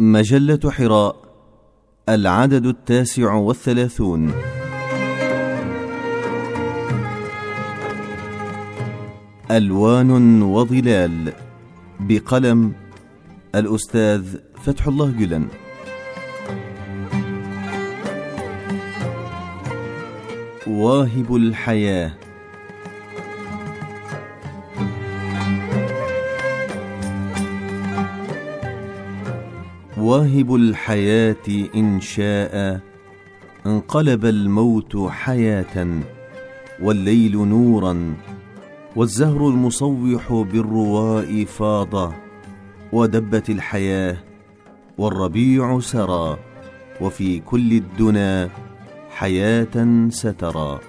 مجلة حراء العدد التاسع والثلاثون. ألوان وظلال بقلم الأستاذ فتح الله جلن. واهب الحياة واهب الحياة إن شاء انقلب الموت حياة والليل نورا والزهر المصوح بالرواء فاض ودبت الحياة والربيع سرى وفي كل الدنا حياة سترى.